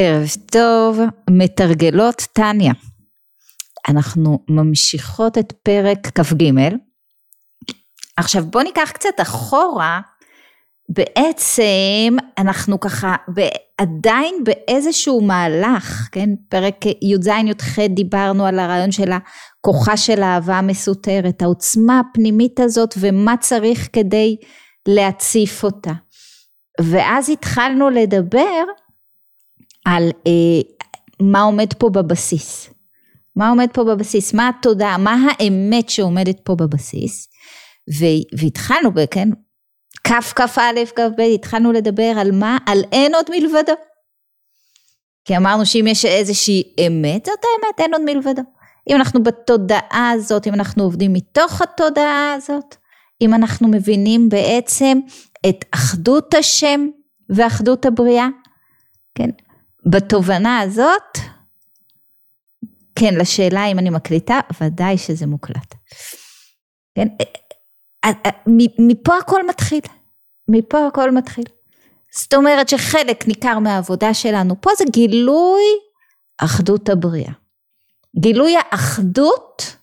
ערב טוב, מתרגלות טניה. אנחנו ממשיכות את פרק כ"ג. עכשיו בוא ניקח קצת אחורה, בעצם אנחנו ככה עדיין באיזשהו מהלך, כן? פרק י"ז-י"ח דיברנו על הרעיון של הכוחה של האהבה המסותרת, העוצמה הפנימית הזאת ומה צריך כדי להציף אותה. ואז התחלנו לדבר על אה, מה עומד פה בבסיס. מה עומד פה בבסיס? מה התודעה? מה האמת שעומדת פה בבסיס? והתחלנו, כן, כ"כ"א, כ"ב, התחלנו לדבר על מה? על אין עוד מלבדו. כי אמרנו שאם יש איזושהי אמת, זאת האמת, אין עוד מלבדו. אם אנחנו בתודעה הזאת, אם אנחנו עובדים מתוך התודעה הזאת, אם אנחנו מבינים בעצם את אחדות השם ואחדות הבריאה, כן, בתובנה הזאת, כן, לשאלה אם אני מקליטה, ודאי שזה מוקלט. כן, אה, אה, מפה הכל מתחיל, מפה הכל מתחיל. זאת אומרת שחלק ניכר מהעבודה שלנו פה זה גילוי אחדות הבריאה. גילוי האחדות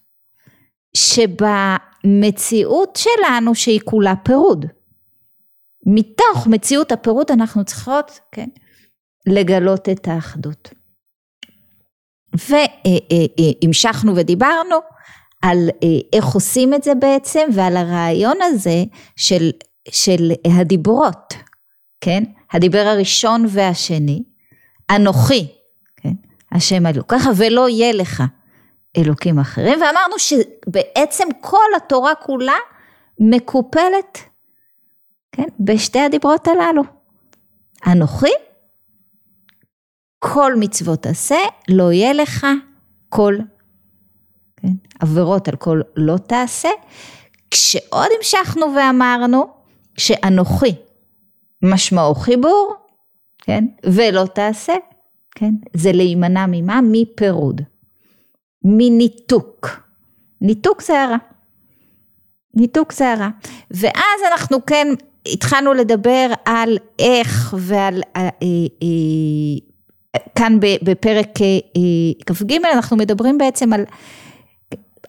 שבמציאות שלנו שהיא כולה פירוד. מתוך מציאות הפירוד אנחנו צריכות, כן, לגלות את האחדות. והמשכנו ודיברנו על איך עושים את זה בעצם ועל הרעיון הזה של, של הדיברות, כן? הדיבר הראשון והשני, אנוכי, כן? השם אלוקיך ולא יהיה לך אלוקים אחרים ואמרנו שבעצם כל התורה כולה מקופלת, כן? בשתי הדיברות הללו, אנוכי כל מצוות עשה, לא יהיה לך כל, כן, עבירות על כל לא תעשה. כשעוד המשכנו ואמרנו שאנוכי משמעו חיבור, כן, ולא תעשה, כן, זה להימנע ממה? מפירוד, מניתוק. ניתוק זה הרע. ניתוק זה הרע. ואז אנחנו כן התחלנו לדבר על איך ועל אה, אה, אה, כאן בפרק אה, כ"ג אנחנו מדברים בעצם על,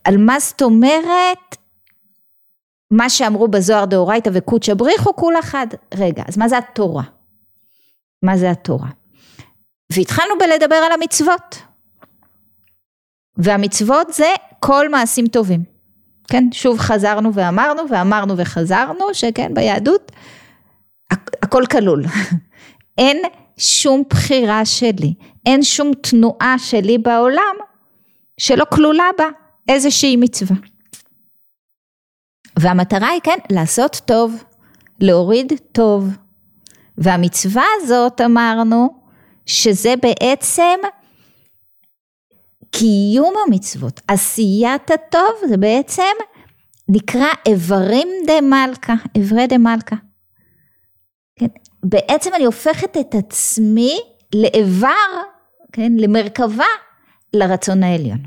על מה זאת אומרת מה שאמרו בזוהר דאורייתא וקודשא בריחו כול אחד. רגע, אז מה זה התורה? מה זה התורה? והתחלנו בלדבר על המצוות. והמצוות זה כל מעשים טובים. כן, שוב חזרנו ואמרנו ואמרנו וחזרנו שכן ביהדות הכל כלול. אין שום בחירה שלי, אין שום תנועה שלי בעולם שלא כלולה בה איזושהי מצווה. והמטרה היא כן, לעשות טוב, להוריד טוב. והמצווה הזאת אמרנו שזה בעצם קיום המצוות, עשיית הטוב זה בעצם נקרא איברים דה מלכה, איברי דה מלכה. בעצם אני הופכת את עצמי לאיבר, כן, למרכבה, לרצון העליון.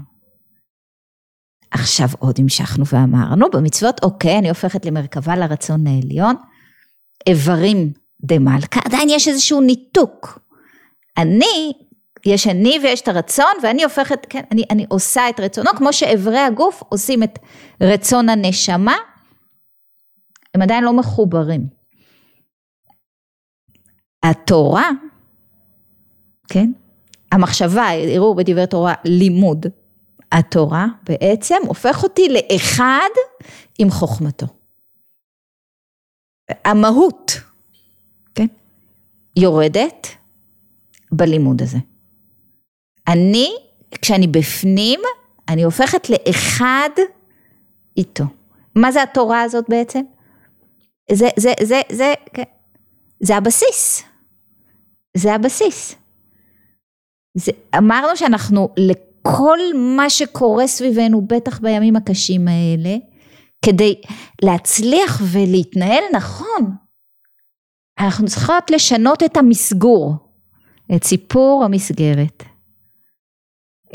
עכשיו עוד המשכנו ואמרנו, במצוות אוקיי, אני הופכת למרכבה לרצון העליון, איברים דה מלכה, עדיין יש איזשהו ניתוק. אני, יש אני ויש את הרצון, ואני הופכת, כן, אני, אני עושה את רצונו, כמו שאיברי הגוף עושים את רצון הנשמה, הם עדיין לא מחוברים. התורה, כן? המחשבה, יראו בדברי תורה לימוד, התורה בעצם הופך אותי לאחד עם חוכמתו. המהות, כן? יורדת בלימוד הזה. אני, כשאני בפנים, אני הופכת לאחד איתו. מה זה התורה הזאת בעצם? זה, זה, זה, זה, כן. זה הבסיס. זה הבסיס. זה, אמרנו שאנחנו לכל מה שקורה סביבנו, בטח בימים הקשים האלה, כדי להצליח ולהתנהל נכון, אנחנו צריכות לשנות את המסגור, את סיפור המסגרת,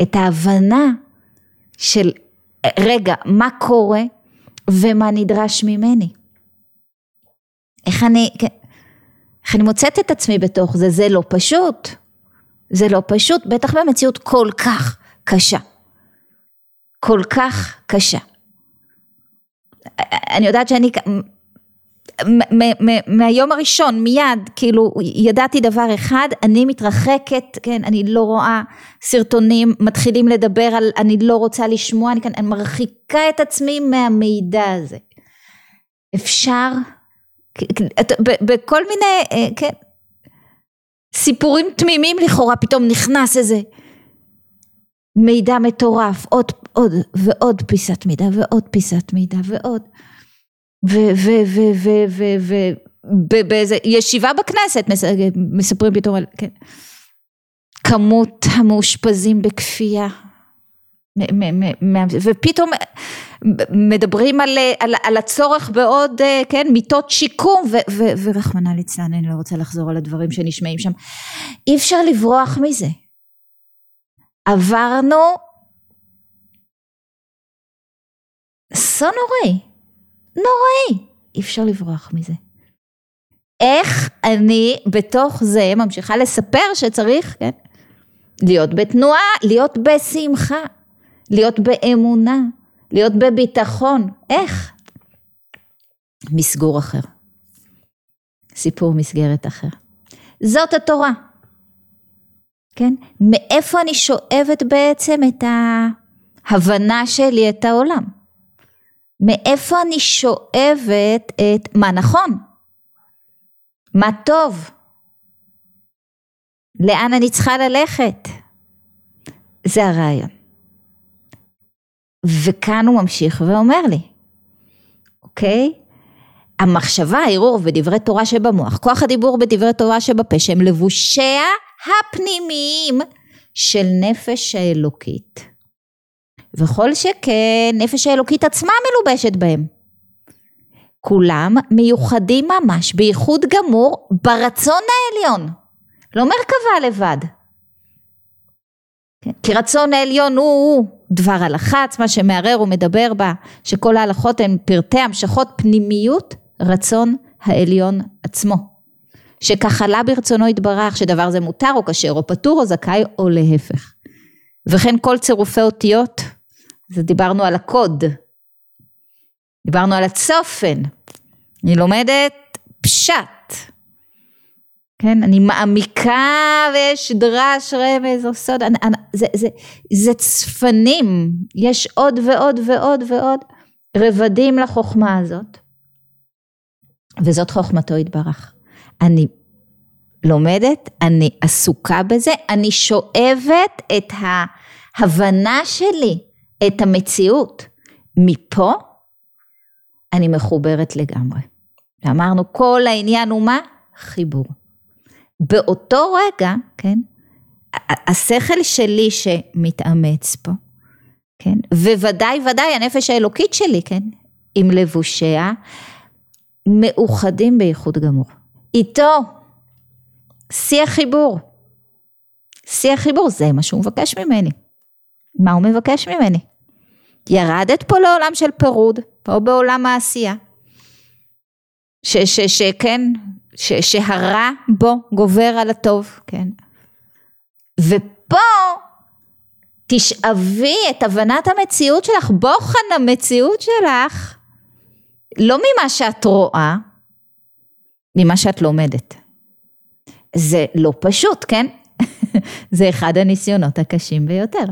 את ההבנה של רגע, מה קורה ומה נדרש ממני. איך אני, כן, איך אני מוצאת את עצמי בתוך זה, זה לא פשוט. זה לא פשוט, בטח במציאות כל כך קשה. כל כך קשה. אני יודעת שאני מהיום הראשון מיד כאילו ידעתי דבר אחד אני מתרחקת כן אני לא רואה סרטונים מתחילים לדבר על אני לא רוצה לשמוע אני, כאן, אני מרחיקה את עצמי מהמידע הזה אפשר בכל מיני אה, כן. סיפורים תמימים לכאורה פתאום נכנס איזה מידע מטורף עוד עוד ועוד פיסת מידע ועוד פיסת מידע ועוד. ובאיזה ישיבה בכנסת מספרים פתאום על, כן, כמות המאושפזים בכפייה. ופתאום מדברים על, על, על הצורך בעוד, כן, מיטות שיקום, ורחמנא ליצלן, אני לא רוצה לחזור על הדברים שנשמעים שם. אי אפשר לברוח מזה. עברנו אסון נוראי. נוראי, אי אפשר לברוח מזה. איך אני בתוך זה ממשיכה לספר שצריך, כן, להיות בתנועה, להיות בשמחה, להיות באמונה, להיות בביטחון, איך? מסגור אחר, סיפור מסגרת אחר. זאת התורה, כן? מאיפה אני שואבת בעצם את ההבנה שלי את העולם? מאיפה אני שואבת את מה נכון, מה טוב, לאן אני צריכה ללכת. זה הרעיון. וכאן הוא ממשיך ואומר לי, אוקיי? המחשבה, הערעור ודברי תורה שבמוח, כוח הדיבור בדברי תורה שבפה, שהם לבושיה הפנימיים של נפש האלוקית. וכל שכן נפש האלוקית עצמה מלובשת בהם. כולם מיוחדים ממש בייחוד גמור ברצון העליון, לא מרכבה לבד. כי רצון העליון הוא, הוא דבר הלכה עצמה שמערער ומדבר בה, שכל ההלכות הן פרטי המשכות פנימיות רצון העליון עצמו. שכך עלה ברצונו יתברך שדבר זה מותר או כשר או פטור או זכאי או להפך. וכן כל צירופי אותיות אז דיברנו על הקוד, דיברנו על הצופן, אני לומדת פשט, כן, אני מעמיקה ויש דרש, רמז או סוד, אני, אני, זה, זה, זה צפנים, יש עוד ועוד ועוד ועוד רבדים לחוכמה הזאת, וזאת חוכמתו יתברך. אני לומדת, אני עסוקה בזה, אני שואבת את ההבנה שלי את המציאות. מפה אני מחוברת לגמרי. ואמרנו כל העניין הוא מה? חיבור. באותו רגע, כן, השכל שלי שמתאמץ פה, כן, וודאי ודאי הנפש האלוקית שלי, כן, עם לבושיה, מאוחדים בייחוד גמור. איתו, שיא החיבור. שיא החיבור, זה מה שהוא מבקש ממני. מה הוא מבקש ממני? ירדת פה לעולם של פירוד, פה בעולם העשייה. שכן, שהרע בו גובר על הטוב, כן. ופה תשאבי את הבנת המציאות שלך, בוחן המציאות שלך, לא ממה שאת רואה, ממה שאת לומדת. זה לא פשוט, כן? זה אחד הניסיונות הקשים ביותר.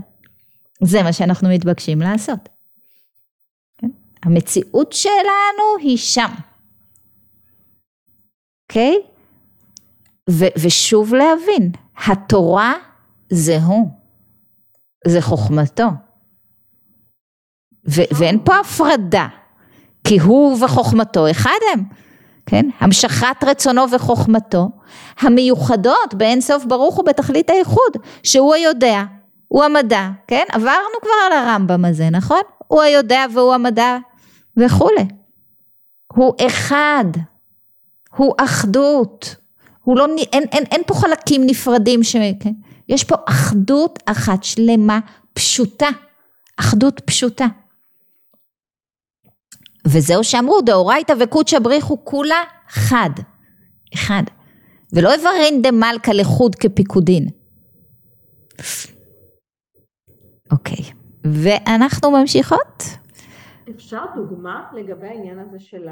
זה מה שאנחנו מתבקשים לעשות. כן? המציאות שלנו היא שם. אוקיי? ו- ושוב להבין, התורה זה הוא, זה חוכמתו. ו- ואין פה הפרדה, כי הוא וחוכמתו אחד הם, כן? המשכת רצונו וחוכמתו, המיוחדות באין סוף ברוך הוא בתכלית הייחוד, שהוא היודע, הוא המדע, כן? עברנו כבר על הרמב"ם הזה, נכון? הוא היודע והוא המדע וכולי. הוא אחד, הוא אחדות, הוא לא, אין, אין, אין פה חלקים נפרדים, ש, כן? יש פה אחדות אחת שלמה, פשוטה, אחדות פשוטה. וזהו שאמרו דאורייתא וקודשא בריחו כולה חד, אחד. ולא אברין דמלכא לחוד כפיקודין. אוקיי, ואנחנו ממשיכות? אפשר דוגמה לגבי העניין הזה של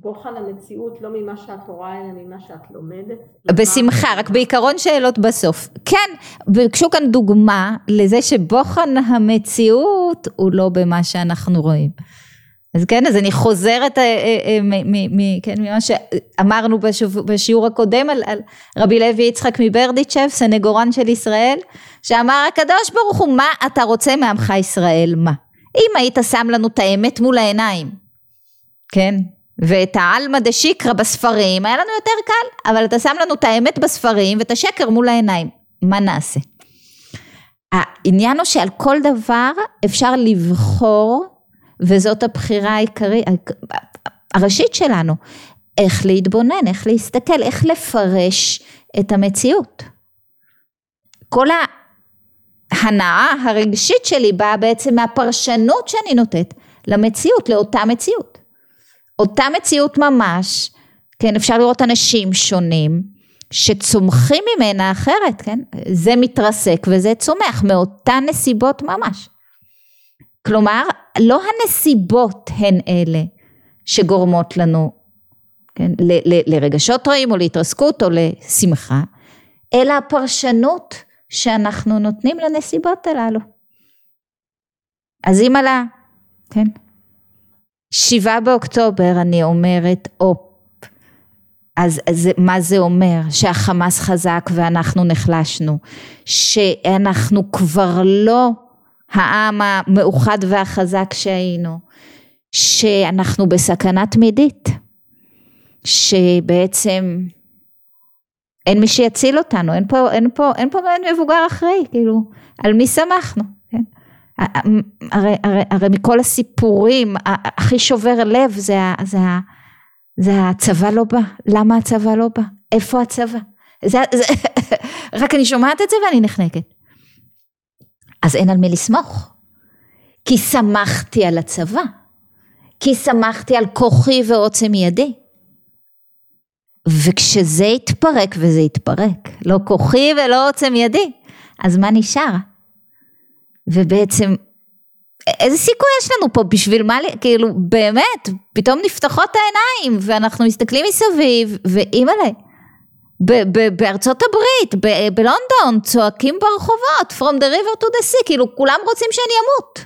הבוחן המציאות, לא ממה שאת רואה, אלא ממה שאת לומדת? בשמחה, רק בעיקרון שאלות בסוף. כן, ביקשו כאן דוגמה לזה שבוחן המציאות הוא לא במה שאנחנו רואים. אז כן, אז אני חוזרת אה, אה, אה, כן, ממה שאמרנו בשיעור הקודם על, על רבי לוי יצחק מברדיצ'ב, סנגורן של ישראל, שאמר הקדוש ברוך הוא, מה אתה רוצה מעמך ישראל, מה? אם היית שם לנו את האמת מול העיניים, כן? ואת העלמא דשיקרא בספרים, היה לנו יותר קל, אבל אתה שם לנו את האמת בספרים ואת השקר מול העיניים, מה נעשה? העניין הוא שעל כל דבר אפשר לבחור וזאת הבחירה העיקרית, הראשית שלנו, איך להתבונן, איך להסתכל, איך לפרש את המציאות. כל ההנאה הרגשית שלי באה בעצם מהפרשנות שאני נותנת למציאות, לאותה מציאות. אותה מציאות ממש, כן, אפשר לראות אנשים שונים שצומחים ממנה אחרת, כן, זה מתרסק וזה צומח מאותן נסיבות ממש. כלומר, לא הנסיבות הן אלה שגורמות לנו כן, ל- ל- לרגשות רעים או להתרסקות או לשמחה, אלא הפרשנות שאנחנו נותנים לנסיבות הללו. אז אם עלה, כן, שבעה באוקטובר אני אומרת, אופ, אז, אז מה זה אומר? שהחמאס חזק ואנחנו נחלשנו, שאנחנו כבר לא העם המאוחד והחזק שהיינו, שאנחנו בסכנה תמידית, שבעצם אין מי שיציל אותנו, אין פה, אין פה, אין פה מבוגר אחראי, כאילו, על מי שמחנו? הרי, הרי, הרי מכל הסיפורים, הכי שובר לב זה, זה, זה הצבא לא בא, למה הצבא לא בא, איפה הצבא, זה, זה, רק אני שומעת את זה ואני נחנקת. אז אין על מי לסמוך. כי שמחתי על הצבא, כי שמחתי על כוחי ועוצם ידי. וכשזה יתפרק, וזה יתפרק, לא כוחי ולא עוצם ידי, אז מה נשאר? ובעצם, איזה סיכוי יש לנו פה בשביל מה, כאילו באמת, פתאום נפתחות העיניים ואנחנו מסתכלים מסביב, ואימא'לה, בארצות הברית, בלונדון, צועקים ברחובות, From the river to the sea, כאילו כולם רוצים שאני אמות.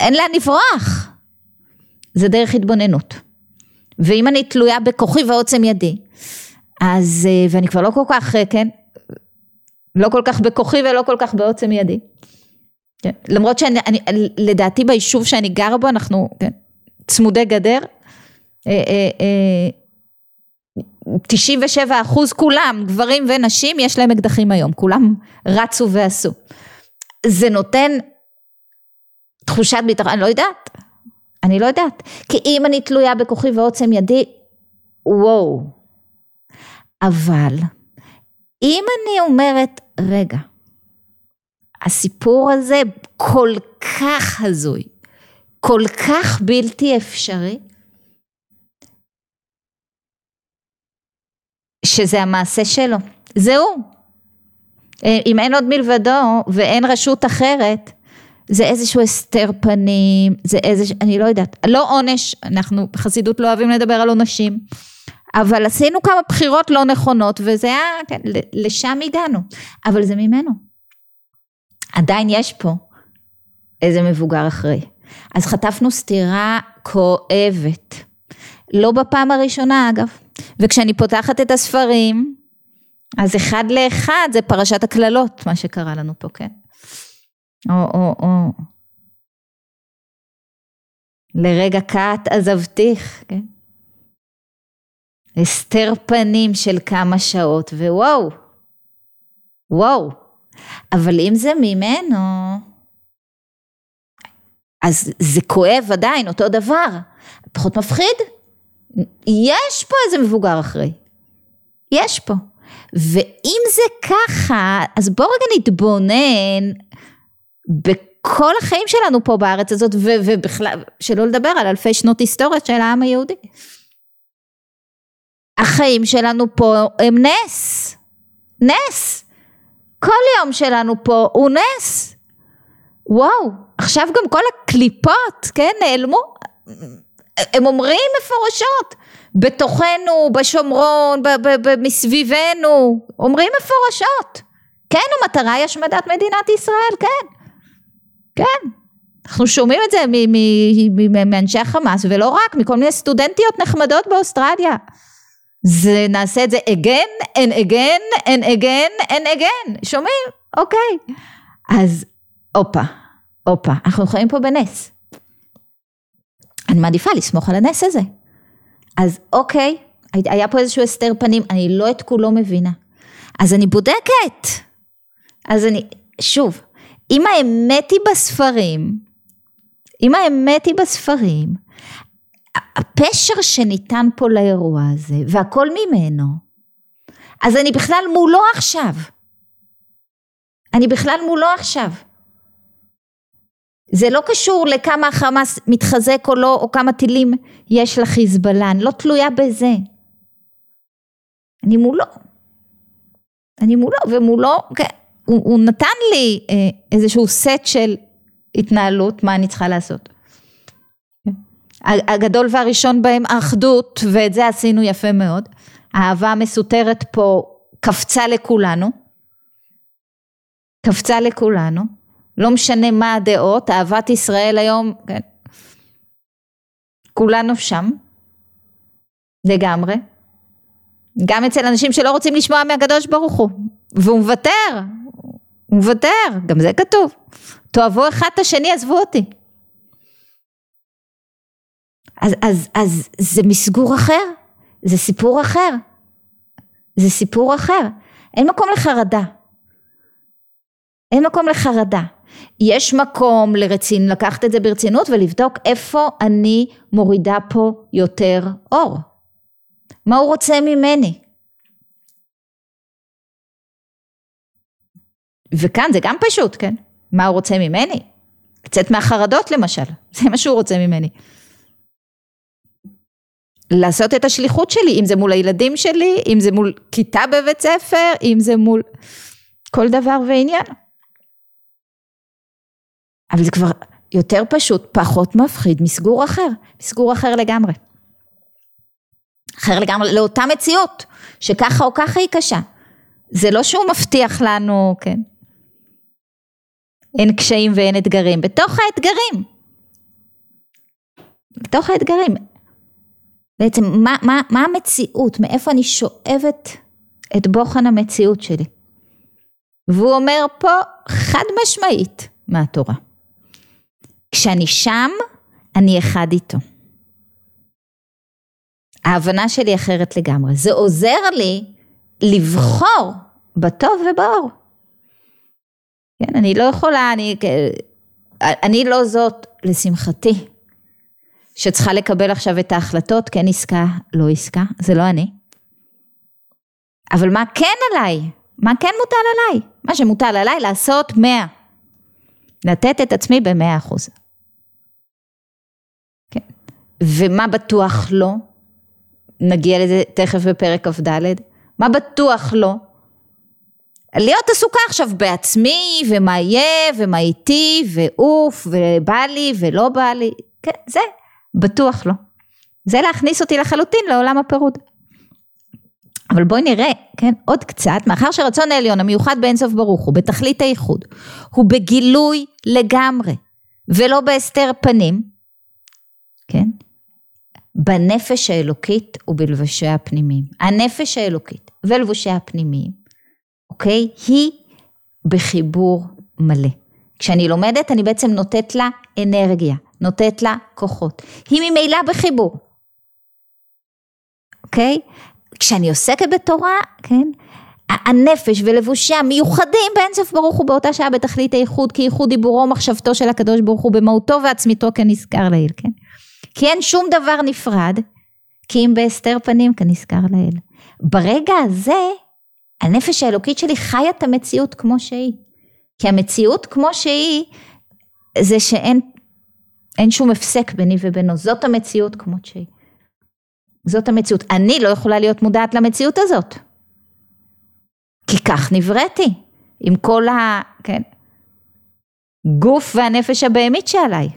אין לאן לברוח. זה דרך התבוננות. ואם אני תלויה בכוחי ועוצם ידי, אז, אה, ואני כבר לא כל כך, אה, כן, לא כל כך בכוחי ולא כל כך בעוצם ידי. כן. למרות שאני, אני, לדעתי ביישוב שאני גרה בו, אנחנו כן, צמודי גדר. אה, אה, אה, 97 אחוז כולם, גברים ונשים, יש להם אקדחים היום, כולם רצו ועשו. זה נותן תחושת ביטחון, אני לא יודעת, אני לא יודעת, כי אם אני תלויה בכוחי ועוצם ידי, וואו. אבל אם אני אומרת, רגע, הסיפור הזה כל כך הזוי, כל כך בלתי אפשרי, שזה המעשה שלו, זהו. אה, אם אין עוד מלבדו ואין רשות אחרת, זה איזשהו הסתר פנים, זה איזשהו, אני לא יודעת, לא עונש, אנחנו בחסידות לא אוהבים לדבר על עונשים, אבל עשינו כמה בחירות לא נכונות וזה היה, כן, לשם הגענו, אבל זה ממנו. עדיין יש פה איזה מבוגר אחרי. אז חטפנו סטירה כואבת. לא בפעם הראשונה אגב. וכשאני פותחת את הספרים, אז אחד לאחד זה פרשת הקללות, מה שקרה לנו פה, כן? או, או, או. לרגע קט עזבתיך, כן? הסתר פנים של כמה שעות, ווואו, וואו. אבל אם זה ממנו, אז זה כואב עדיין, אותו דבר. פחות מפחיד? יש פה איזה מבוגר אחרי. יש פה. ואם זה ככה, אז בואו רגע נתבונן בכל החיים שלנו פה בארץ הזאת, ובכלל, שלא לדבר על אלפי שנות היסטוריה של העם היהודי. החיים שלנו פה הם נס. נס. כל יום שלנו פה הוא נס. וואו, עכשיו גם כל הקליפות, כן, נעלמו. הם אומרים מפורשות, בתוכנו, בשומרון, מסביבנו, אומרים מפורשות. כן, המטרה היא השמדת מדינת ישראל, כן. כן. אנחנו שומעים את זה מאנשי החמאס, ולא רק, מכל מיני סטודנטיות נחמדות באוסטרליה. זה, נעשה את זה again and again and again and again, שומעים? אוקיי. אז הופה, הופה, אנחנו חיים פה בנס. אני מעדיפה לסמוך על הנס הזה. אז אוקיי, היה פה איזשהו הסתר פנים, אני לא את כולו מבינה. אז אני בודקת. אז אני, שוב, אם האמת היא בספרים, אם האמת היא בספרים, הפשר שניתן פה לאירוע הזה, והכל ממנו, אז אני בכלל מולו עכשיו. אני בכלל מולו עכשיו. זה לא קשור לכמה החמאס מתחזק או לא, או כמה טילים יש לחיזבאללה, אני לא תלויה בזה. אני מולו. אני מולו, ומולו, כן, הוא, הוא נתן לי אה, איזשהו סט של התנהלות, מה אני צריכה לעשות. הגדול והראשון בהם האחדות, ואת זה עשינו יפה מאוד. האהבה המסותרת פה קפצה לכולנו. קפצה לכולנו. לא משנה מה הדעות, אהבת ישראל היום, כן. כולנו שם. לגמרי. גם אצל אנשים שלא רוצים לשמוע מהקדוש ברוך הוא. והוא מוותר. הוא מוותר, גם זה כתוב. תאהבו אחד את השני, עזבו אותי. אז, אז, אז זה מסגור אחר, זה סיפור אחר, זה סיפור אחר, אין מקום לחרדה, אין מקום לחרדה, יש מקום לרצין, לקחת את זה ברצינות ולבדוק איפה אני מורידה פה יותר אור, מה הוא רוצה ממני. וכאן זה גם פשוט, כן? מה הוא רוצה ממני? לצאת מהחרדות למשל, זה מה שהוא רוצה ממני. לעשות את השליחות שלי, אם זה מול הילדים שלי, אם זה מול כיתה בבית ספר, אם זה מול כל דבר ועניין. אבל זה כבר יותר פשוט, פחות מפחיד מסגור אחר, מסגור אחר לגמרי. אחר לגמרי, לאותה מציאות, שככה או ככה היא קשה. זה לא שהוא מבטיח לנו, כן, אין קשיים ואין אתגרים, בתוך האתגרים. בתוך האתגרים. בעצם מה, מה, מה המציאות, מאיפה אני שואבת את בוחן המציאות שלי. והוא אומר פה חד משמעית מהתורה. כשאני שם, אני אחד איתו. ההבנה שלי אחרת לגמרי. זה עוזר לי לבחור בטוב ובאור. כן, אני לא יכולה, אני, אני לא זאת, לשמחתי, שצריכה לקבל עכשיו את ההחלטות, כן עסקה, לא עסקה, זה לא אני. אבל מה כן עליי? מה כן מוטל עליי? מה שמוטל עליי לעשות מאה. לתת את עצמי במאה אחוז. כן. ומה בטוח לא? נגיע לזה תכף בפרק כ"ד. מה בטוח לא? להיות עסוקה עכשיו בעצמי, ומה יהיה, ומה איתי, ואוף, ובא לי, ולא בא לי, כן, זה בטוח לא. זה להכניס אותי לחלוטין לעולם הפירוד. אבל בואי נראה, כן, עוד קצת, מאחר שרצון העליון המיוחד באינסוף ברוך הוא, בתכלית הייחוד, הוא בגילוי לגמרי, ולא בהסתר פנים, כן, בנפש האלוקית ובלבשיה הפנימיים. הנפש האלוקית ולבושיה הפנימיים אוקיי? היא בחיבור מלא. כשאני לומדת אני בעצם נותנת לה אנרגיה, נותנת לה כוחות. היא ממילא בחיבור. אוקיי? כשאני עוסקת בתורה, כן? הנפש ולבושיה מיוחדים באינסוף ברוך הוא באותה שעה בתכלית הייחוד, כי ייחוד דיבורו מחשבתו של הקדוש ברוך הוא במהותו ועצמיתו כנזכר לעיל, כן? כי אין שום דבר נפרד, כי אם בהסתר פנים כנזכר לעיל. ברגע הזה הנפש האלוקית שלי חיה את המציאות כמו שהיא. כי המציאות כמו שהיא, זה שאין אין שום הפסק ביני ובינו, זאת המציאות כמות שהיא. זאת המציאות. אני לא יכולה להיות מודעת למציאות הזאת. כי כך נבראתי, עם כל ה... כן? גוף והנפש הבהמית שעליי.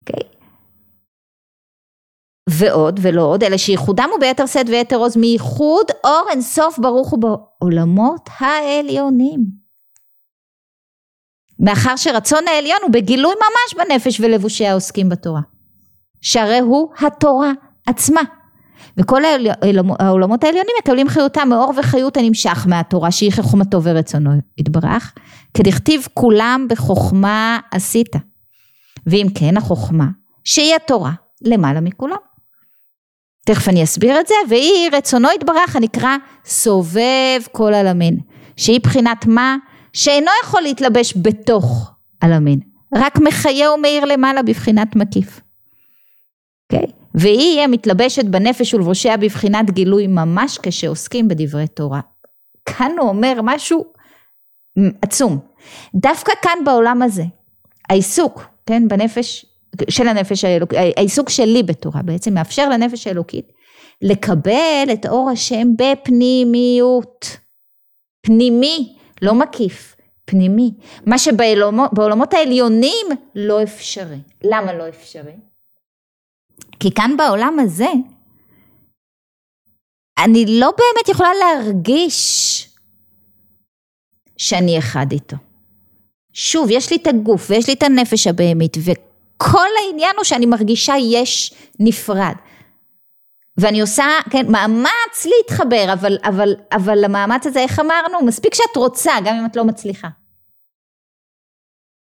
אוקיי? ועוד ולא עוד, אלא שייחודם הוא ביתר שאת ויתר עוז מייחוד אור אינסוף ברוך הוא בעולמות העליונים. מאחר שרצון העליון הוא בגילוי ממש בנפש ולבושי העוסקים בתורה. שהרי הוא התורה עצמה. וכל העולמות העליונים מקבלים חיותם מאור וחיות הנמשך מהתורה שהיא חוכמתו ורצונו יתברך, כדכתיב כולם בחוכמה עשית. ואם כן החוכמה, שהיא התורה, למעלה מכולם. תכף אני אסביר את זה, והיא רצונו יתברך הנקרא סובב כל עלמין, שהיא בחינת מה שאינו יכול להתלבש בתוך עלמין, רק מחיה ומאיר למעלה בבחינת מקיף. אוקיי? Okay? והיא המתלבשת בנפש ולבושיה בבחינת גילוי ממש כשעוסקים בדברי תורה. כאן הוא אומר משהו עצום. דווקא כאן בעולם הזה, העיסוק, כן, בנפש, של הנפש האלוקית, העיסוק שלי בתורה בעצם מאפשר לנפש האלוקית לקבל את אור השם בפנימיות. פנימי, לא מקיף, פנימי. מה שבעולמות העליונים לא אפשרי. למה לא אפשרי? כי כאן בעולם הזה, אני לא באמת יכולה להרגיש שאני אחד איתו. שוב, יש לי את הגוף ויש לי את הנפש הבהמית וכל העניין הוא שאני מרגישה יש נפרד. ואני עושה, כן, מאמץ להתחבר, אבל, אבל, אבל המאמץ הזה, איך אמרנו? מספיק שאת רוצה, גם אם את לא מצליחה.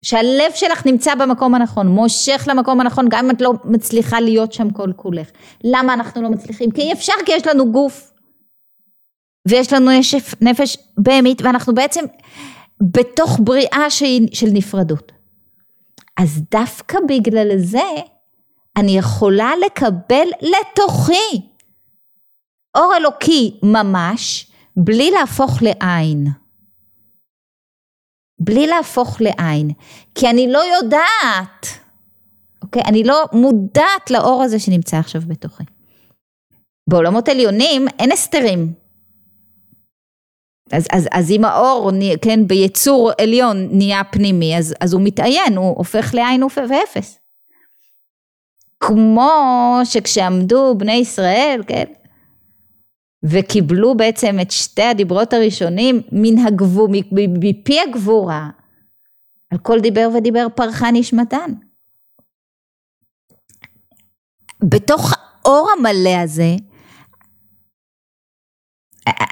שהלב שלך נמצא במקום הנכון, מושך למקום הנכון, גם אם את לא מצליחה להיות שם כל כולך. למה אנחנו לא מצליחים? כי אי אפשר, כי יש לנו גוף. ויש לנו נשף, נפש בהמית, ואנחנו בעצם בתוך בריאה של, של נפרדות. אז דווקא בגלל זה, אני יכולה לקבל לתוכי אור אלוקי ממש, בלי להפוך לעין. בלי להפוך לעין, כי אני לא יודעת, אוקיי? אני לא מודעת לאור הזה שנמצא עכשיו בתוכי. בעולמות עליונים אין הסתרים. אז, אז, אז אם האור, כן, ביצור עליון נהיה פנימי, אז, אז הוא מתעיין, הוא הופך לעין ואפס. כמו שכשעמדו בני ישראל, כן, וקיבלו בעצם את שתי הדיברות הראשונים מן הגבור, מפי הגבורה, על כל דיבר ודיבר פרחה נשמתן. בתוך האור המלא הזה,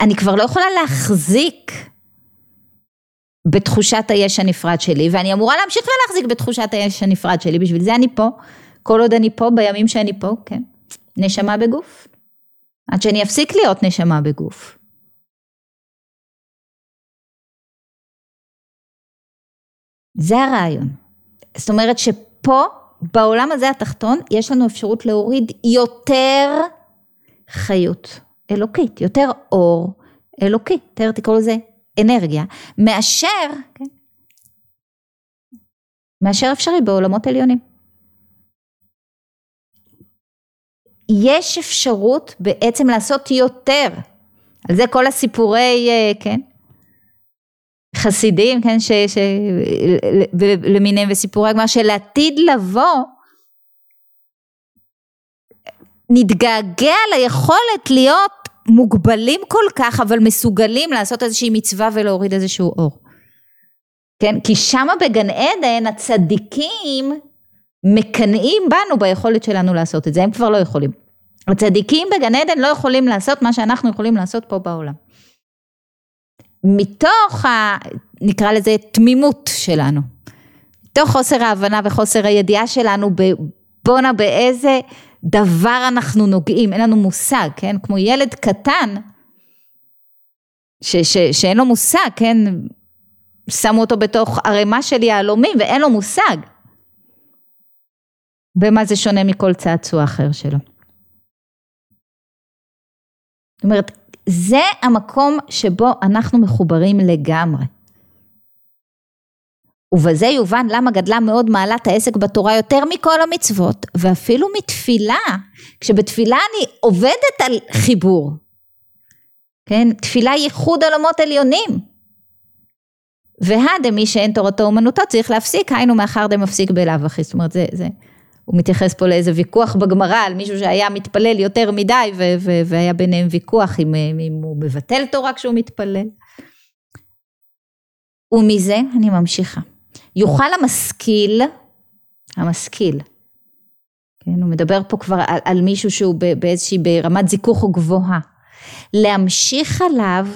אני כבר לא יכולה להחזיק בתחושת היש הנפרד שלי, ואני אמורה להמשיך ולהחזיק בתחושת היש הנפרד שלי, בשביל זה אני פה, כל עוד אני פה, בימים שאני פה, כן, נשמה בגוף. עד שאני אפסיק להיות נשמה בגוף. זה הרעיון. זאת אומרת שפה, בעולם הזה התחתון, יש לנו אפשרות להוריד יותר חיות אלוקית, יותר אור אלוקי, יותר תקראו לזה אנרגיה, מאשר, כן, מאשר אפשרי בעולמות עליונים. יש אפשרות בעצם לעשות יותר. על זה כל הסיפורי, אה, כן, חסידים, כן, ש, ש, למיניהם וסיפורי הגמרא של עתיד לבוא, נתגעגע ליכולת להיות מוגבלים כל כך, אבל מסוגלים לעשות איזושהי מצווה ולהוריד איזשהו אור. כן, כי שמה בגן עדן הצדיקים מקנאים בנו ביכולת שלנו לעשות את זה, הם כבר לא יכולים. הצדיקים בגן עדן לא יכולים לעשות מה שאנחנו יכולים לעשות פה בעולם. מתוך ה... נקרא לזה תמימות שלנו, מתוך חוסר ההבנה וחוסר הידיעה שלנו בואנה באיזה דבר אנחנו נוגעים, אין לנו מושג, כן? כמו ילד קטן ש, ש, שאין לו מושג, כן? שמו אותו בתוך ערימה של יהלומים ואין לו מושג. במה זה שונה מכל צעצוע אחר שלו. זאת אומרת, זה המקום שבו אנחנו מחוברים לגמרי. ובזה יובן למה גדלה מאוד מעלת העסק בתורה יותר מכל המצוות, ואפילו מתפילה, כשבתפילה אני עובדת על חיבור, כן, תפילה ייחוד עולמות עליונים, והדמי שאין תורתו אומנותו צריך להפסיק, היינו מאחר דמפסיק בלאו הכי, זאת אומרת זה, זה, הוא מתייחס פה לאיזה ויכוח בגמרא על מישהו שהיה מתפלל יותר מדי והיה ביניהם ויכוח אם, אם הוא מבטל תורה כשהוא מתפלל. ומזה אני ממשיכה. יוכל המשכיל, המשכיל, כן, הוא מדבר פה כבר על, על מישהו שהוא באיזושהי, ברמת זיכוך גבוהה, להמשיך עליו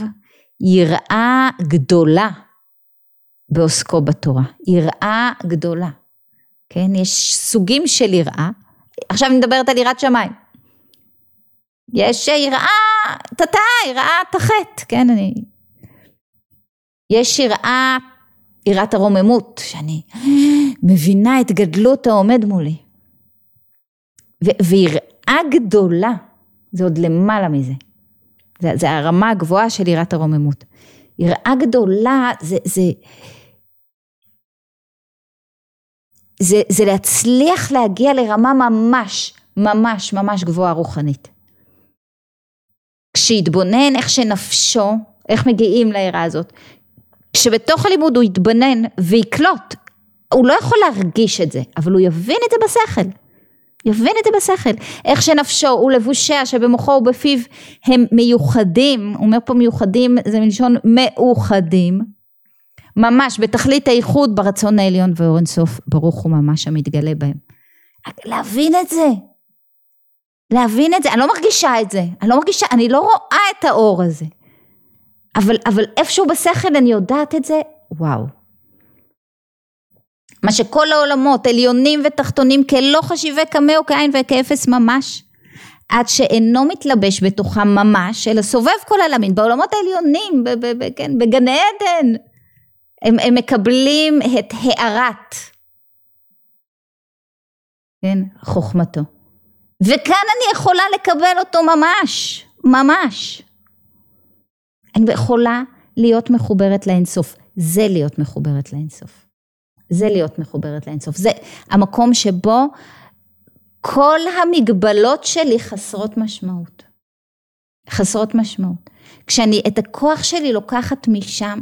יראה גדולה בעוסקו בתורה, יראה גדולה, כן, יש סוגים של יראה, עכשיו אני מדברת על יראת שמיים, יש יראה תתה, יראה תחת, כן, אני, יש יראה, יראת הרוממות, שאני מבינה את גדלות העומד מולי, ויראה גדולה, זה עוד למעלה מזה, זה, זה הרמה הגבוהה של יראת הרוממות. יראה גדולה זה, זה, זה, זה להצליח להגיע לרמה ממש, ממש, ממש גבוהה רוחנית. כשיתבונן איך שנפשו, איך מגיעים ליראה הזאת, כשבתוך הלימוד הוא יתבונן ויקלוט, הוא לא יכול להרגיש את זה, אבל הוא יבין את זה בשכל. יבין את זה בשכל, איך שנפשו ולבושיה שבמוחו ובפיו הם מיוחדים, הוא אומר פה מיוחדים זה מלשון מאוחדים, ממש בתכלית האיחוד ברצון העליון ואור אינסוף ברוך הוא ממש המתגלה בהם. להבין את זה, להבין את זה, אני לא מרגישה את זה, אני לא מרגישה, אני לא רואה את האור הזה, אבל, אבל איפשהו בשכל אני יודעת את זה, וואו. מה שכל העולמות עליונים ותחתונים כלא חשיבי קמא או כאין וכאפס ממש עד שאינו מתלבש בתוכם ממש אלא סובב כל העלמין בעולמות העליונים ב- ב- ב- כן, בגן עדן הם, הם מקבלים את הארת כן, חוכמתו. וכאן אני יכולה לקבל אותו ממש ממש. אני יכולה להיות מחוברת לאינסוף. זה להיות מחוברת לאינסוף. זה להיות מחוברת לאינסוף, זה המקום שבו כל המגבלות שלי חסרות משמעות. חסרות משמעות. כשאני את הכוח שלי לוקחת משם,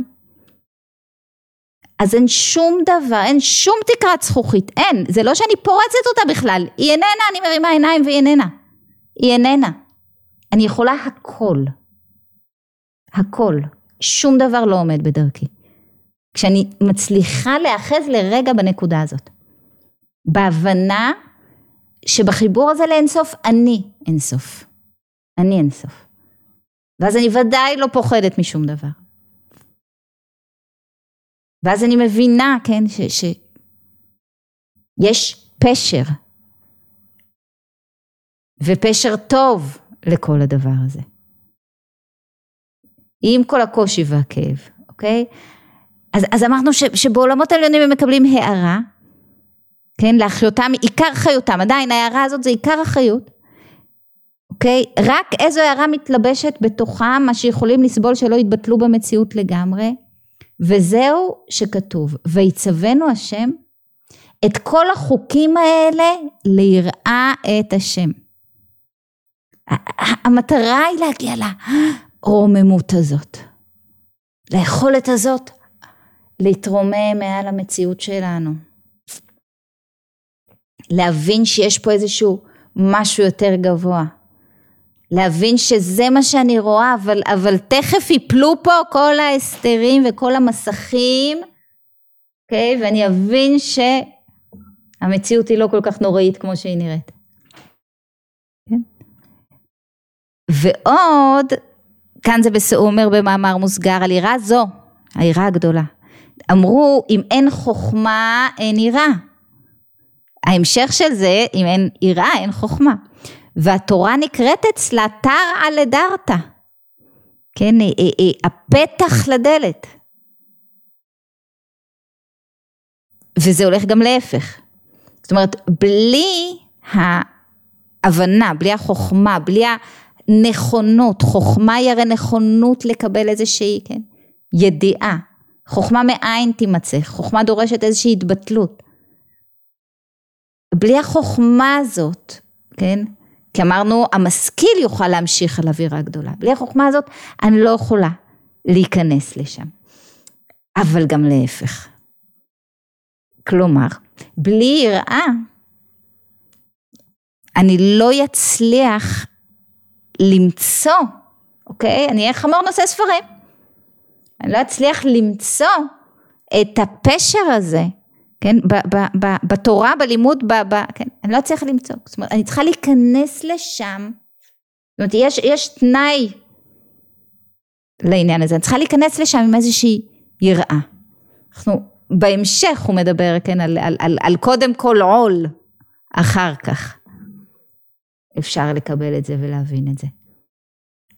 אז אין שום דבר, אין שום תקרת זכוכית, אין, זה לא שאני פורצת אותה בכלל, היא איננה, אני מרימה עיניים והיא איננה, היא איננה. אני יכולה הכל, הכל, שום דבר לא עומד בדרכי. כשאני מצליחה להאחז לרגע בנקודה הזאת. בהבנה שבחיבור הזה לאינסוף אני אינסוף. אני אינסוף. ואז אני ודאי לא פוחדת משום דבר. ואז אני מבינה, כן, שיש ש... פשר. ופשר טוב לכל הדבר הזה. עם כל הקושי והכאב, אוקיי? אז, אז אמרנו ש, שבעולמות העליונים הם מקבלים הערה, כן, להחיותם, עיקר חיותם, עדיין ההערה הזאת זה עיקר החיות, אוקיי? רק איזו הערה מתלבשת בתוכם, מה שיכולים לסבול שלא יתבטלו במציאות לגמרי, וזהו שכתוב, ויצוונו השם את כל החוקים האלה ליראה את השם. המטרה היא להגיע לרוממות הזאת, ליכולת הזאת להתרומם מעל המציאות שלנו. להבין שיש פה איזשהו משהו יותר גבוה. להבין שזה מה שאני רואה, אבל, אבל תכף יפלו פה כל ההסתרים וכל המסכים, אוקיי? Okay? ואני אבין שהמציאות היא לא כל כך נוראית כמו שהיא נראית. כן? ועוד, כאן זה הוא אומר במאמר מוסגר על יראה זו, היראה הגדולה. אמרו אם אין חוכמה אין יראה. ההמשך של זה אם אין יראה אין חוכמה. והתורה נקראת אצלה תרעא לדרתא. כן, אה, אה, אה, הפתח לדלת. וזה הולך גם להפך. זאת אומרת, בלי ההבנה, בלי החוכמה, בלי הנכונות, חוכמה היא הרי נכונות לקבל איזושהי, כן, ידיעה, חוכמה מאין תימצא, חוכמה דורשת איזושהי התבטלות. בלי החוכמה הזאת, כן? כי אמרנו המשכיל יוכל להמשיך על אווירה גדולה, בלי החוכמה הזאת אני לא יכולה להיכנס לשם. אבל גם להפך. כלומר, בלי יראה, אני לא אצליח למצוא, אוקיי? אני אהיה חמור נושא ספרים. אני לא אצליח למצוא את הפשר הזה, כן? ב, ב, ב, בתורה, בלימוד, ב, ב, כן? אני לא אצליח למצוא. זאת אומרת, אני צריכה להיכנס לשם. זאת אומרת, יש, יש תנאי לעניין הזה. אני צריכה להיכנס לשם עם איזושהי יראה. אנחנו, בהמשך הוא מדבר, כן, על, על, על, על קודם כל עול, אחר כך. אפשר לקבל את זה ולהבין את זה.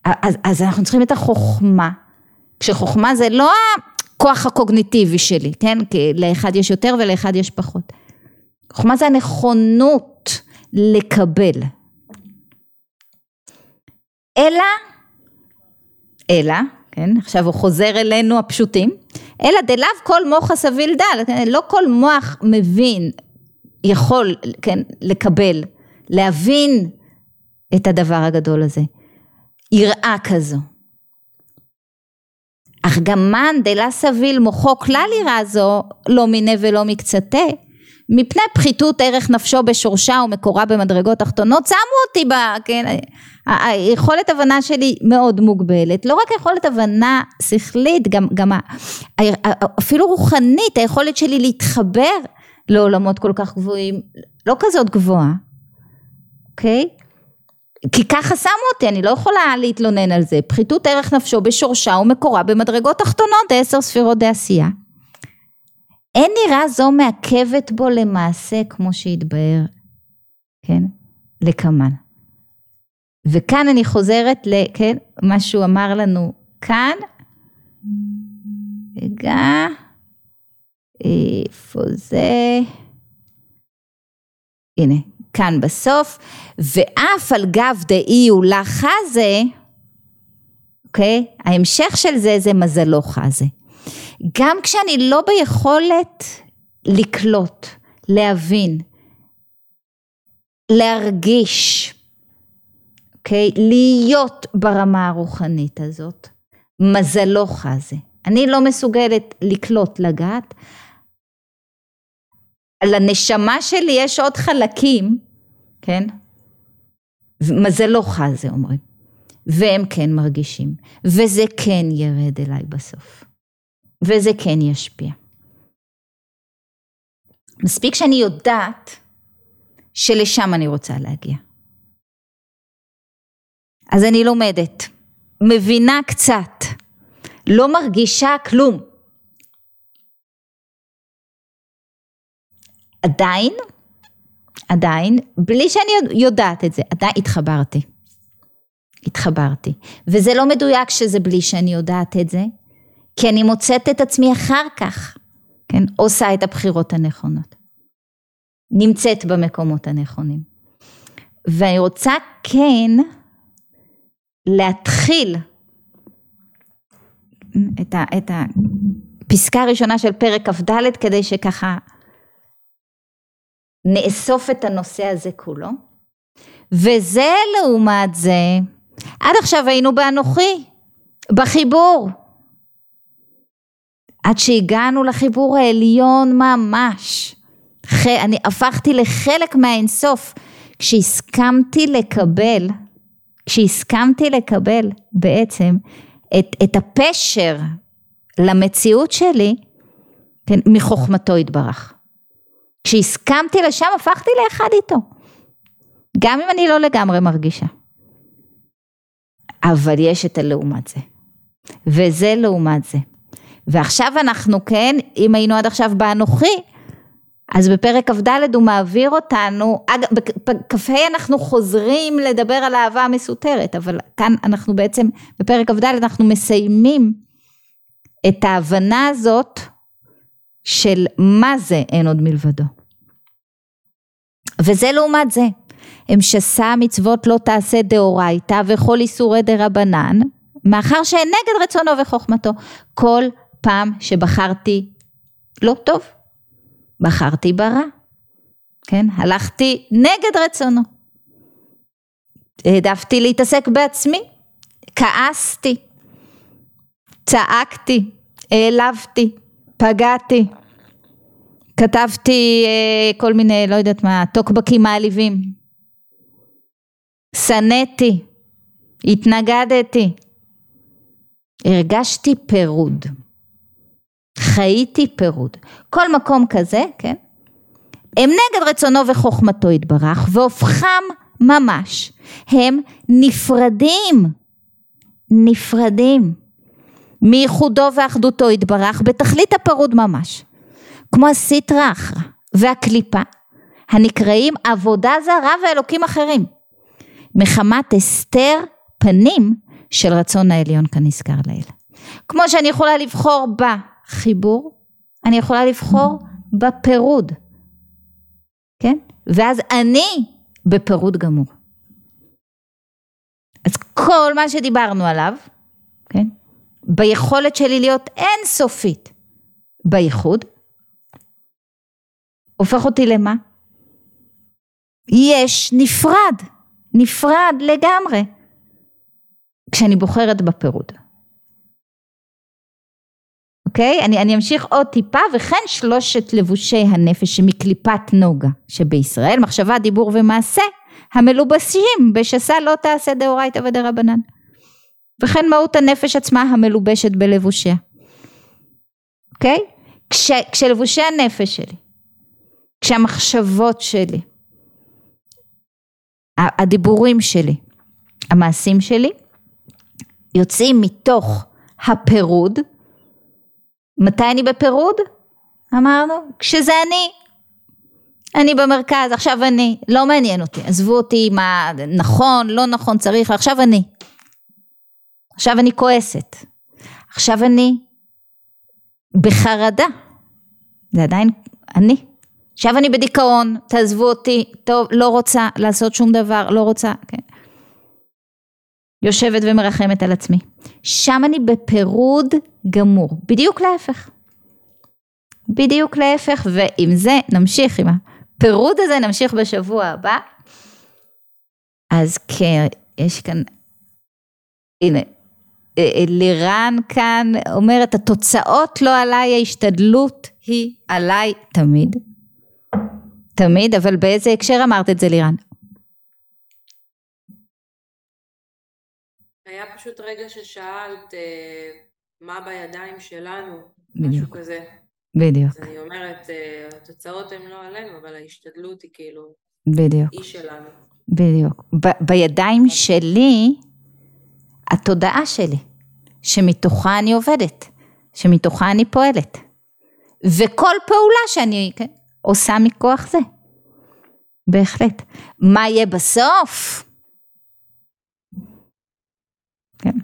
אז, אז אנחנו צריכים את החוכמה, כשחוכמה זה לא הכוח הקוגניטיבי שלי, כן? כי לאחד יש יותר ולאחד יש פחות. חוכמה זה הנכונות לקבל. אלא, אלא, כן, עכשיו הוא חוזר אלינו הפשוטים, אלא דלאו כל מוח הסביל דל, כן? לא כל מוח מבין, יכול, כן, לקבל, להבין את הדבר הגדול הזה. יראה כזו. אך גם מאן דלה סביל מוחו כלל יראה זו, לא מיניה ולא מקצתה, מפני פחיתות ערך נפשו בשורשה ומקורה במדרגות תחתונות, שמו אותי ב... כן, היכולת הבנה שלי מאוד מוגבלת, לא רק יכולת הבנה שכלית, גם, גם אפילו רוחנית, היכולת שלי להתחבר לעולמות כל כך גבוהים, לא כזאת גבוהה, אוקיי? כי ככה שמו אותי, אני לא יכולה להתלונן על זה. פחיתות ערך נפשו בשורשה ומקורה במדרגות תחתונות, עשר ספירות דעשייה. אין נראה זו מעכבת בו למעשה כמו שהתבהר, כן? לקמן. וכאן אני חוזרת ל... כן? מה שהוא אמר לנו כאן. רגע. איפה זה? הנה, כאן בסוף, ואף על גב דאי הוא חזה, אוקיי? ההמשך של זה זה מזלו חזה. גם כשאני לא ביכולת לקלוט, להבין, להרגיש, אוקיי? להיות ברמה הרוחנית הזאת, מזלו חזה. אני לא מסוגלת לקלוט, לגעת, לנשמה שלי יש עוד חלקים, כן? מזלו חזה אומרים. והם כן מרגישים. וזה כן ירד אליי בסוף. וזה כן ישפיע. מספיק שאני יודעת שלשם אני רוצה להגיע. אז אני לומדת, מבינה קצת, לא מרגישה כלום. עדיין, עדיין, בלי שאני יודעת את זה, עדיין התחברתי. התחברתי. וזה לא מדויק שזה בלי שאני יודעת את זה, כי אני מוצאת את עצמי אחר כך, כן, עושה את הבחירות הנכונות. נמצאת במקומות הנכונים. ואני רוצה כן להתחיל את, ה, את הפסקה הראשונה של פרק כ"ד כדי שככה נאסוף את הנושא הזה כולו. וזה לעומת זה, עד עכשיו היינו באנוכי, בחיבור. עד שהגענו לחיבור העליון ממש. אני הפכתי לחלק מהאינסוף. כשהסכמתי לקבל, כשהסכמתי לקבל בעצם את, את הפשר למציאות שלי, כן, מחוכמתו יתברך. כשהסכמתי לשם הפכתי לאחד איתו. גם אם אני לא לגמרי מרגישה. אבל יש את הלעומת זה. וזה לעומת זה. ועכשיו אנחנו כן, אם היינו עד עכשיו באנוכי, אז בפרק כ"ד הוא מעביר אותנו, אגב, בכ"ה אנחנו חוזרים לדבר על האהבה המסותרת, אבל כאן אנחנו בעצם, בפרק כ"ד אנחנו מסיימים את ההבנה הזאת של מה זה אין עוד מלבדו. וזה לעומת זה, המשסה מצוות לא תעשה דאורייתא וכל איסורי דרבנן, מאחר שאין נגד רצונו וחוכמתו. כל פעם שבחרתי לא טוב, בחרתי ברע, כן? הלכתי נגד רצונו. העדפתי להתעסק בעצמי, כעסתי, צעקתי, העלבתי, פגעתי, כתבתי אה, כל מיני, לא יודעת מה, טוקבקים מעליבים, שנאתי, התנגדתי, הרגשתי פירוד, חייתי פירוד, כל מקום כזה, כן, הם נגד רצונו וחוכמתו יתברך והופכם ממש, הם נפרדים, נפרדים מייחודו ואחדותו יתברך בתכלית הפירוד ממש, כמו הסיטרא אחרא והקליפה הנקראים עבודה זרה ואלוקים אחרים, מחמת הסתר פנים של רצון העליון כנזכר לעיל. כמו שאני יכולה לבחור בחיבור, אני יכולה לבחור בפירוד, כן? ואז אני בפירוד גמור. אז כל מה שדיברנו עליו, כן? ביכולת שלי להיות אינסופית בייחוד, הופך אותי למה? יש נפרד, נפרד לגמרי, כשאני בוחרת בפירוד. אוקיי? אני, אני אמשיך עוד טיפה, וכן שלושת לבושי הנפש שמקליפת נוגה שבישראל, מחשבה, דיבור ומעשה, המלובשים בשסה לא תעשה דאורייתא ודרבנן. וכן מהות הנפש עצמה המלובשת בלבושיה. אוקיי? כש, כשלבושי הנפש שלי, כשהמחשבות שלי, הדיבורים שלי, המעשים שלי, יוצאים מתוך הפירוד, מתי אני בפירוד? אמרנו, כשזה אני. אני במרכז, עכשיו אני, לא מעניין אותי, עזבו אותי מה נכון, לא נכון, צריך, עכשיו אני. עכשיו אני כועסת. עכשיו אני בחרדה. זה עדיין אני. עכשיו אני בדיכאון, תעזבו אותי, טוב, לא רוצה לעשות שום דבר, לא רוצה, כן. יושבת ומרחמת על עצמי. שם אני בפירוד גמור, בדיוק להפך. בדיוק להפך, ועם זה נמשיך, עם הפירוד הזה נמשיך בשבוע הבא. אז כן, יש כאן, הנה, לירן כאן אומרת, התוצאות לא עליי, ההשתדלות היא עליי תמיד. תמיד, אבל באיזה הקשר אמרת את זה לירן? היה פשוט רגע ששאלת אה, מה בידיים שלנו, משהו כזה. בדיוק. אז אני אומרת, אה, התוצאות הן לא עלינו, אבל ההשתדלות היא כאילו... בדיוק. היא שלנו. בדיוק. ב- בידיים שלי, התודעה שלי, שמתוכה אני עובדת, שמתוכה אני פועלת. וכל פעולה שאני עושה מכוח זה. בהחלט. מה יהיה בסוף? כן.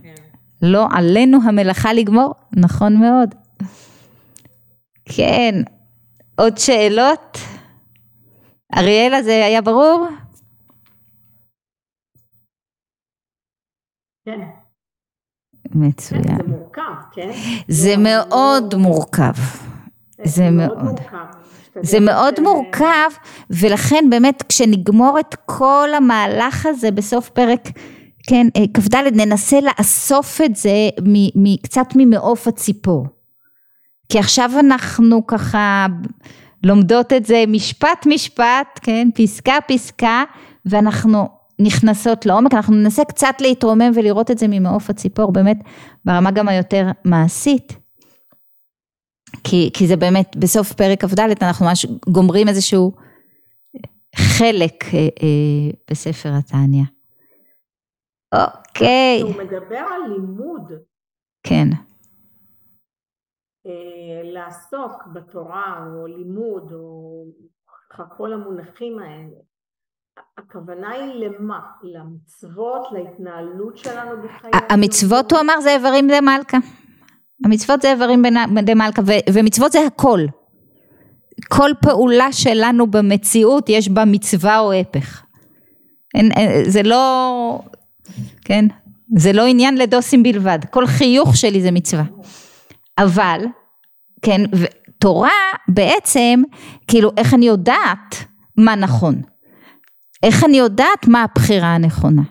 לא עלינו המלאכה לגמור, נכון מאוד. כן, עוד שאלות? אריאלה, זה היה ברור? כן. מצוין. כן, זה מורכב, כן? זה מאוד מורכב. זה מאוד. זה מאוד אה, מורכב, ולכן באמת כשנגמור את כל המהלך הזה בסוף פרק כן, אה, כ"ד, ננסה לאסוף את זה קצת ממעוף הציפור. כי עכשיו אנחנו ככה לומדות את זה משפט משפט, כן, פסקה פסקה, ואנחנו נכנסות לעומק, אנחנו ננסה קצת להתרומם ולראות את זה ממעוף הציפור, באמת ברמה גם היותר מעשית. כי, כי זה באמת, בסוף פרק כ"ד אנחנו ממש גומרים איזשהו חלק אה, אה, בספר התניא. אוקיי. הוא מדבר על לימוד. כן. אה, לעסוק בתורה או לימוד או כל המונחים האלה. הכוונה היא למה? למצוות, להתנהלות שלנו בחיי המצוות הוא אמר זה איברים דמלכה. המצוות זה איברים דמלכה ומצוות זה הכל. כל פעולה שלנו במציאות יש בה מצווה או הפך. אין, זה לא, כן? זה לא עניין לדוסים בלבד, כל חיוך שלי זה מצווה. אבל, כן, תורה בעצם, כאילו איך אני יודעת מה נכון? איך אני יודעת מה הבחירה הנכונה?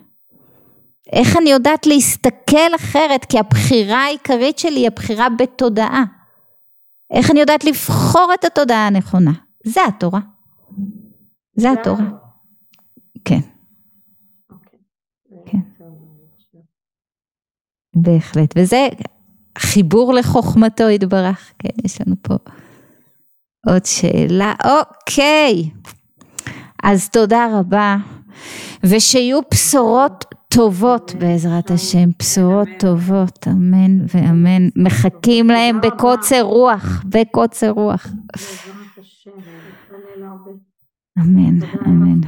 איך אני יודעת להסתכל אחרת? כי הבחירה העיקרית שלי היא הבחירה בתודעה. איך אני יודעת לבחור את התודעה הנכונה? זה התורה. זה התורה. כן. אוקיי. כן. בהחלט, וזה חיבור לחוכמתו יתברך. כן, יש לנו פה עוד שאלה. אוקיי, אז תודה רבה, ושיהיו בשורות טובות בעזרת השם, בשורות טובות, אמן ואמן. מחכים להם בקוצר רוח, בקוצר רוח. אמן, אמן.